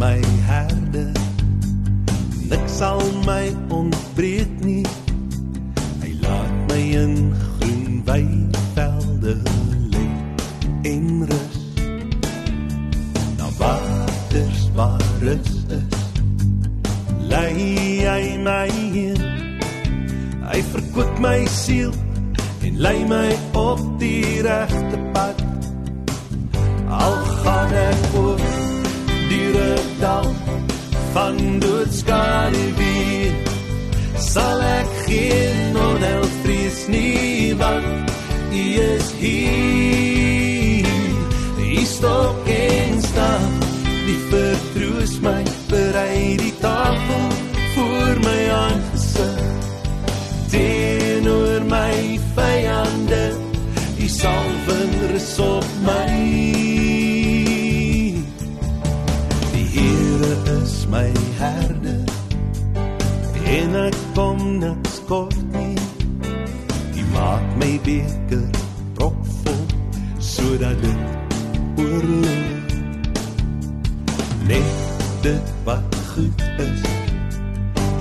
my herder. Niks sal my ontbreek nie. Van doodskade weer sal ek geen onheil vrees nie want u is hier. U stop en ek kom niks kort nie. Die maak my beker propvol sodat dit oorloop. Net dit wat goed is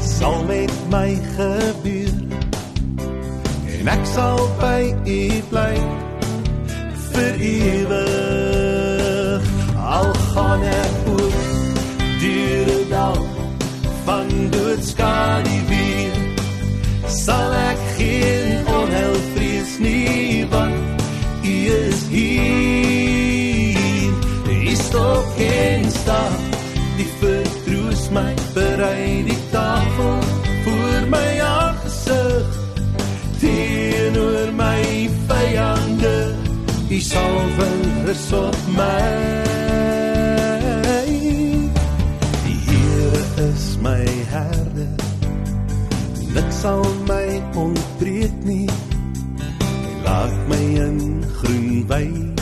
sal met my gebeur en ek sal by u bly vir ewig al gaan ek oor deur dal van doodskade weer. Sal ek geen onheil vrees nie want u is hier. U stop geen stap die vertroos my berei die tafel voor my aangesig. Teenoor my vyande u salwing rus op my groen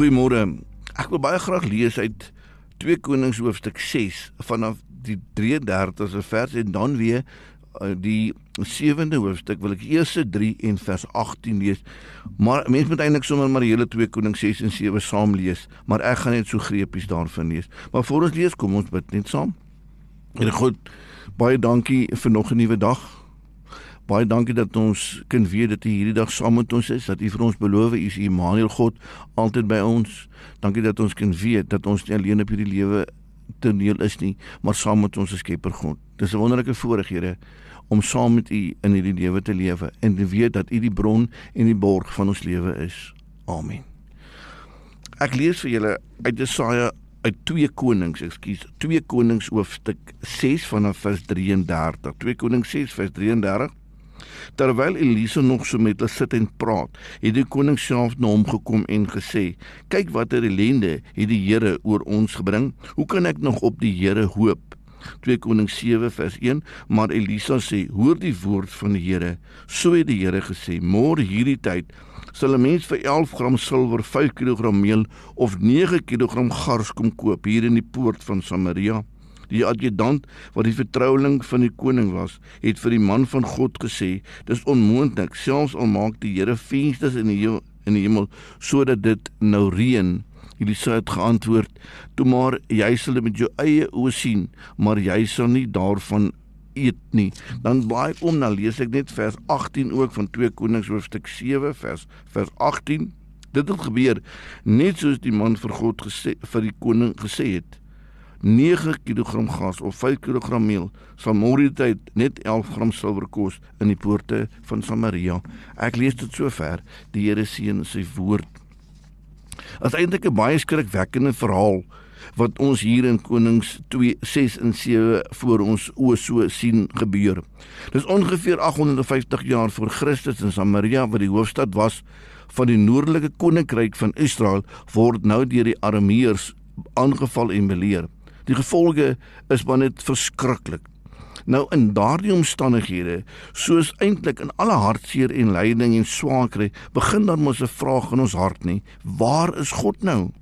Goeiemôre. Ek wil baie graag lees uit 2 Konings hoofstuk 6 vanaf die 33ste vers en dan weer uh, die 7de hoofstuk wil ek eers 3 en vers 18 lees. Maar mens moet eintlik sommer maar die hele 2 Konings 6 en 7 saam lees, maar ek gaan net so greepies daarvan lees. Maar voor ons lees, kom ons bid net saam. En God, baie dankie vir nog 'n nuwe dag. Baie dankie dat ons kan weet dat U hierdie dag saam met ons is, dat U vir ons beloof U is Immanuel God altyd by ons. Dankie dat ons kan weet dat ons nie alleen op hierdie lewe toneel is nie, maar saam met ons Skepper God. Dis 'n wonderlike voorreg, Here, om saam met U in hierdie lewe te lewe en te weet dat U die bron en die borg van ons lewe is. Amen. Ek lees vir julle uit Jesaja uit 2 Konings, ekskuus, 2 Konings hoofstuk 6 vanaf vers 33. 2 Konings 6 vers 33. Terwyl Elisa nog so met hulle sit en praat, het die koning self na hom gekom en gesê: "Kyk watter ellende het die Here oor ons gebring. Hoe kan ek nog op die Here hoop?" 2 Konings 7 vers 1 maar Elisa sê hoor die woord van die Here so het die Here gesê môre hierdie tyd sal 'n mens vir 11 gram silwer 5 kg meel of 9 kg gars kom koop hier in die poort van Samaria die adjutant wat die vertroueling van die koning was het vir die man van God gesê dis onmoontlik selfs al maak die Here vensters in die in die hemel sodat dit nou reën Elisa het geantwoord: "Toe maar jy sal dit met jou eie oë sien, maar jy sal nie daarvan eet nie." Dan blaai om na lees ek net vers 18 ook van 2 Konings hoofstuk 7 vers vers 18. Dit het gebeur net soos die man vir God gesê vir die koning gesê het. 9 kg gas of 5 kg meel sal môre tyd net 11 gram silwer kos in die poorte van Samaria. Ek lees dit sover. Die Here seën sy woord is eintlik 'n baie skrikwekkende verhaal wat ons hier in Konings 2 6 en 7 voor ons oë so sien gebeur. Dis ongeveer 850 jaar voor Christus in Samaria wat die hoofstad was van die noordelike koninkryk van Israel word nou deur die Arameërs aangeval en beleer. Die gevolge is maar net verskriklik. Nou in daardie omstandighede, soos eintlik in alle hartseer en lyding en swaarkry, begin dan mos 'n vraag in ons hart nie: Waar is God nou?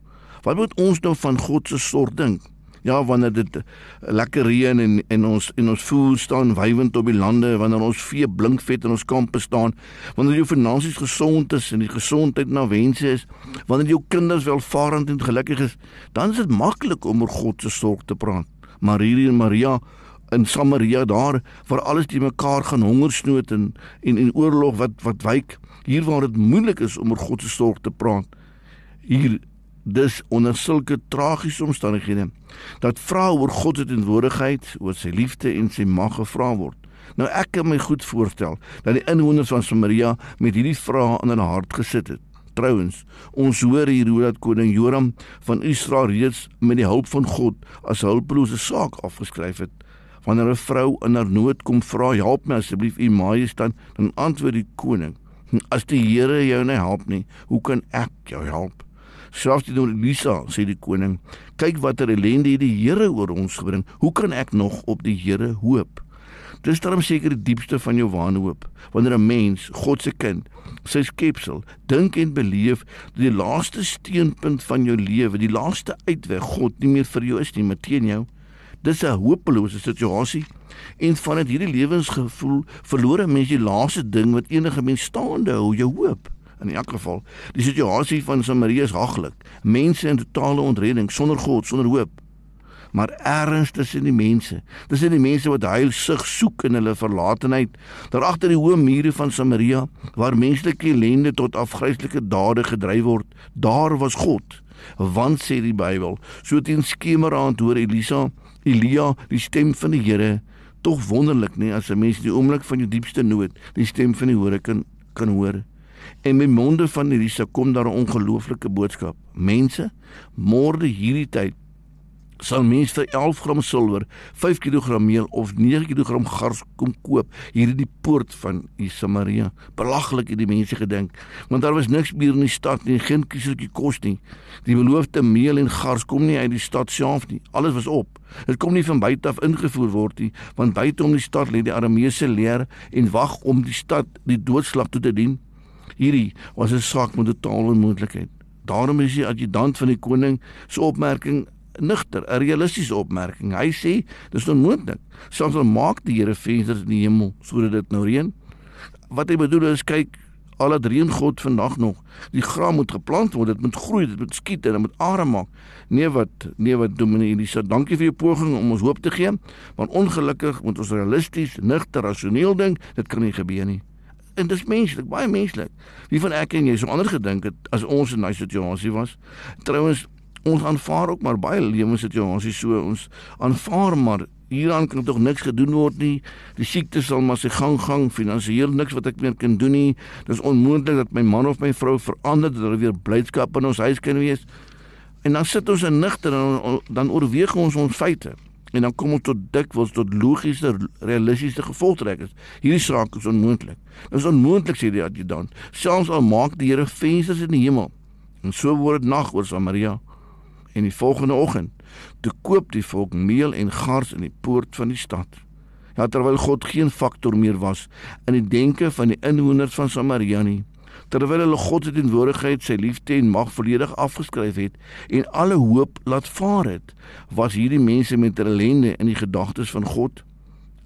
Wat moet ons nou van God se sorg dink? Ja, wanneer dit lekker reën en en ons en ons voel staan wywend op die lande, wanneer ons vee blinkvet in ons kampe staan, wanneer jou finansies gesond is en die gesondheid na wense is, wanneer jou kinders welvarend en gelukkig is, dan is dit maklik om oor God se sorg te praat. Maria en Maria in Samaria daar waar alles die mekaar gaan hongersnood en en en oorlog wat wat wyk hier waar dit moeilik is om oor God se sorg te praat hier dis onder sulke tragiese omstandighede dat vra oor God se teenwoordigheid oor sy liefde en sy mag gevra word. Nou ek kan my goed voorstel dat die inwoners van Samaria met hierdie vrae in hulle hart gesit het. Trouwens, ons hoor hier hoe dat koning Joram van Israel reeds met die hulp van God as hulpelose saak afgeskryf het. Wanneer 'n vrou in haar nood kom vra, "Help my asseblief, U Majesteit," dan antwoord die koning, "As die Here jou nie help nie, hoe kan ek jou help?" Selfs die Elisa sê die koning, "Kyk watter ellende het die Here oor ons gebring. Hoe kan ek nog op die Here hoop?" Dis daarom seker die diepste van jou wanhoop wanneer 'n mens, God se kind, sy skepsel, dink en beleef dat die laaste steunpunt van jou lewe, die laaste uitweg God nie meer vir jou is nie, maar teen jou. Dis 'n hopelose situasie en vanuit hierdie lewensgevoel verloor 'n mens die laaste ding wat enige mens staande hou, jou hoop. In elk geval, die situasie van Samaria is haglik. Mense in totale ontredding, sonder God, sonder hoop. Maar ergens tussen die mense, tussen die mense wat heil sig soek in hulle verlatenheid, daar agter die hoë mure van Samaria, waar menslike ellende tot afgryslike dade gedryf word, daar was God. Want sê die Bybel, so teen skemeraand hoor Elisa Elia die stem van die Here tog wonderlik nie as 'n mens die oomblik van jou diepste nood die stem van die Here kan kan hoor. En met monde van Elisa kom daar 'n ongelooflike boodskap. Mense, môre hierdie tyd sal mens vir 11 gram silwer, 5 kg meel of 9 kg gars kom koop hier in die poort van Samaria. Belaglik het die mense gedink, want daar was niks meer in die stad nie, geen kieseltjie kos nie. Die beloofde meel en gars kom nie uit die stad self nie. Alles was op. Dit kom nie van buite af ingevoer word nie, want buite om die stad lê die Arameese leer en wag om die stad die doodslag toe te dien. Hierdie was 'n saak met totale onmoontlikheid. Daarom is die adjutant van die koning se opmerking nugter, 'n realistiese opmerking. Hy sê dis onmoontlik. Soms al maak die Here vensters in die hemel sodat dit nou reën. Wat hy bedoel is kyk al het reën God vandag nog. Die graan moet geplant word, dit moet groei, dit moet skiet en dit moet are maak. Nee wat, nee wat Dominee Elisa, dankie vir jou poging om ons hoop te gee, maar ongelukkig moet ons realisties, nugter, rasioneel dink, dit kan nie gebeur nie. En dis menslik, baie menslik. Wie van ek en jy sou anders gedink het as ons in daai situasie was? Trouwens, ons aanvaar ook maar baie lewenssituasies so ons aanvaar maar hieraan kan tog niks gedoen word nie die siekte sal maar sy gang gang finansiëel niks wat ek meer kan doen nie dis onmoontlik dat my man of my vrou verander dat daar weer blydskap in ons huis kan wees en dan sit ons in nigter en dan oorweeg ons ons feite En dan kom ons tot dikwels tot logiese realistiese gevolgtrekkings. Hierdie saak is onmoontlik. Dit is onmoontlik sê die adjutant. Selfs al maak die Here vensters in die hemel. En so word dit nag oor Samaria. En die volgende oggend toe koop die volk meel en gars in die poort van die stad. Ja terwyl God geen faktor meer was in die denke van die inwoners van Samaria nie terwyl hulle God se teenwoordigheid, sy liefde en mag volledig afgeskryf het en alle hoop laat vaar het, was hierdie mense met ellende in die gedagtes van God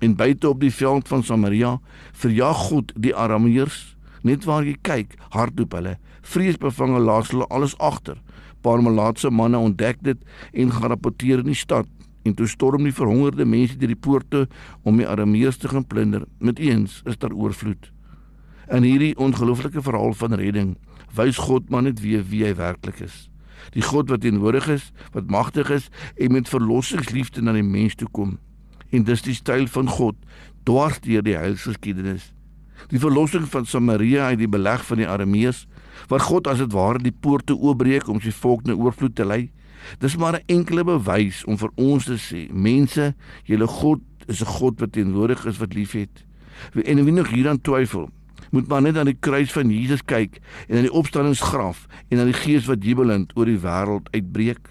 en buite op die veld van Samaria verjag God die Arameërs. Net waar jy kyk hardloop hulle vreesbevange laat hulle alles agter. Paar malaatse manne ontdek dit en gaan rapporteer in die stad en toe storm die verhongerde mense deur die poorte om die Arameërs te gaan plunder. Met eens is daar oorvloed In hierdie ongelooflike verhaal van redding wys God maar net weer wie hy werklik is. Die God wat teenwoordig is, wat magtig is en met verlossingsliefde na die mens toe kom. En dis die styl van God dwars deur die heilsgeskiedenis. Die verlossing van Samaria uit die beleg van die Arameërs, waar God as dit ware die poorte oopbreek om sy volk na oorvloed te lei. Dis maar 'n enkele bewys om vir ons te sê, mense, julle God is 'n God wat teenwoordig is, wat liefhet. En wie nog hieraan twyfel, moet maar net aan die kruis van Jesus kyk en aan die opstandingsgraf en aan die gees wat jubelend oor die wêreld uitbreek.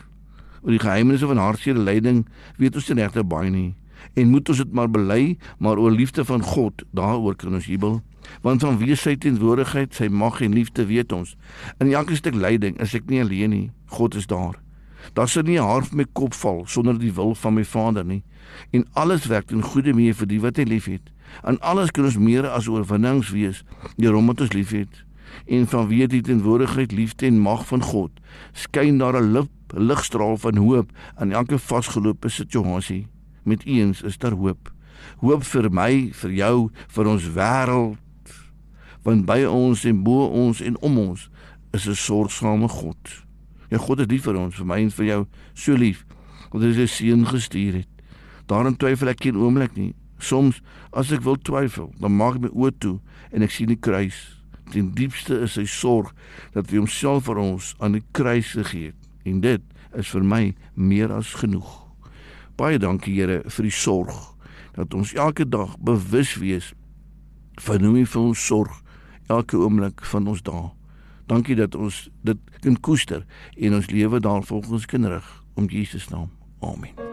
Oor die geheimenisse van hartseer lyding weet ons nie regte baie nie en moet ons dit maar bely, maar oor liefde van God, daaroor kan ons jubel. Want van wie sy teenwoordigheid, sy mag en liefde weet ons. In elke stuk lyding is ek nie alleen nie. God is daar. Daar sit nie 'n haar van my kop val sonder die wil van my Vader nie. En alles werk ten goeie mee vir die wat hy liefhet. En alles kan ons meer as oorwinnings wees deur hom wat ons liefhet. En van wie dit teenwoordigheid, liefde en mag van God skyn daar 'n ligstraal van hoop in elke vasgelope situasie. Met eens is daar hoop. Hoop vir my, vir jou, vir ons wêreld. Want by ons en bo ons en om ons is 'n sorgsame God. Ja God is lief vir ons, vir my en vir jou, so lief. Want hy sy seun gestuur het. Daarin twyfel ek geen oomblik nie. Soms as ek wil twyfel, dan maak ek my oë toe en ek sien die kruis. Ten diepste is sy sorg dat hy homself vir ons aan die kruis gegee het. En dit is vir my meer as genoeg. Baie dankie Here vir die sorg dat ons elke dag bewus wees van hoe hy vir ons sorg elke oomblik van ons dae. Dankie dat ons dit kan koester en ons lewe daarvolgens kan rig om Jesus naam. Amen.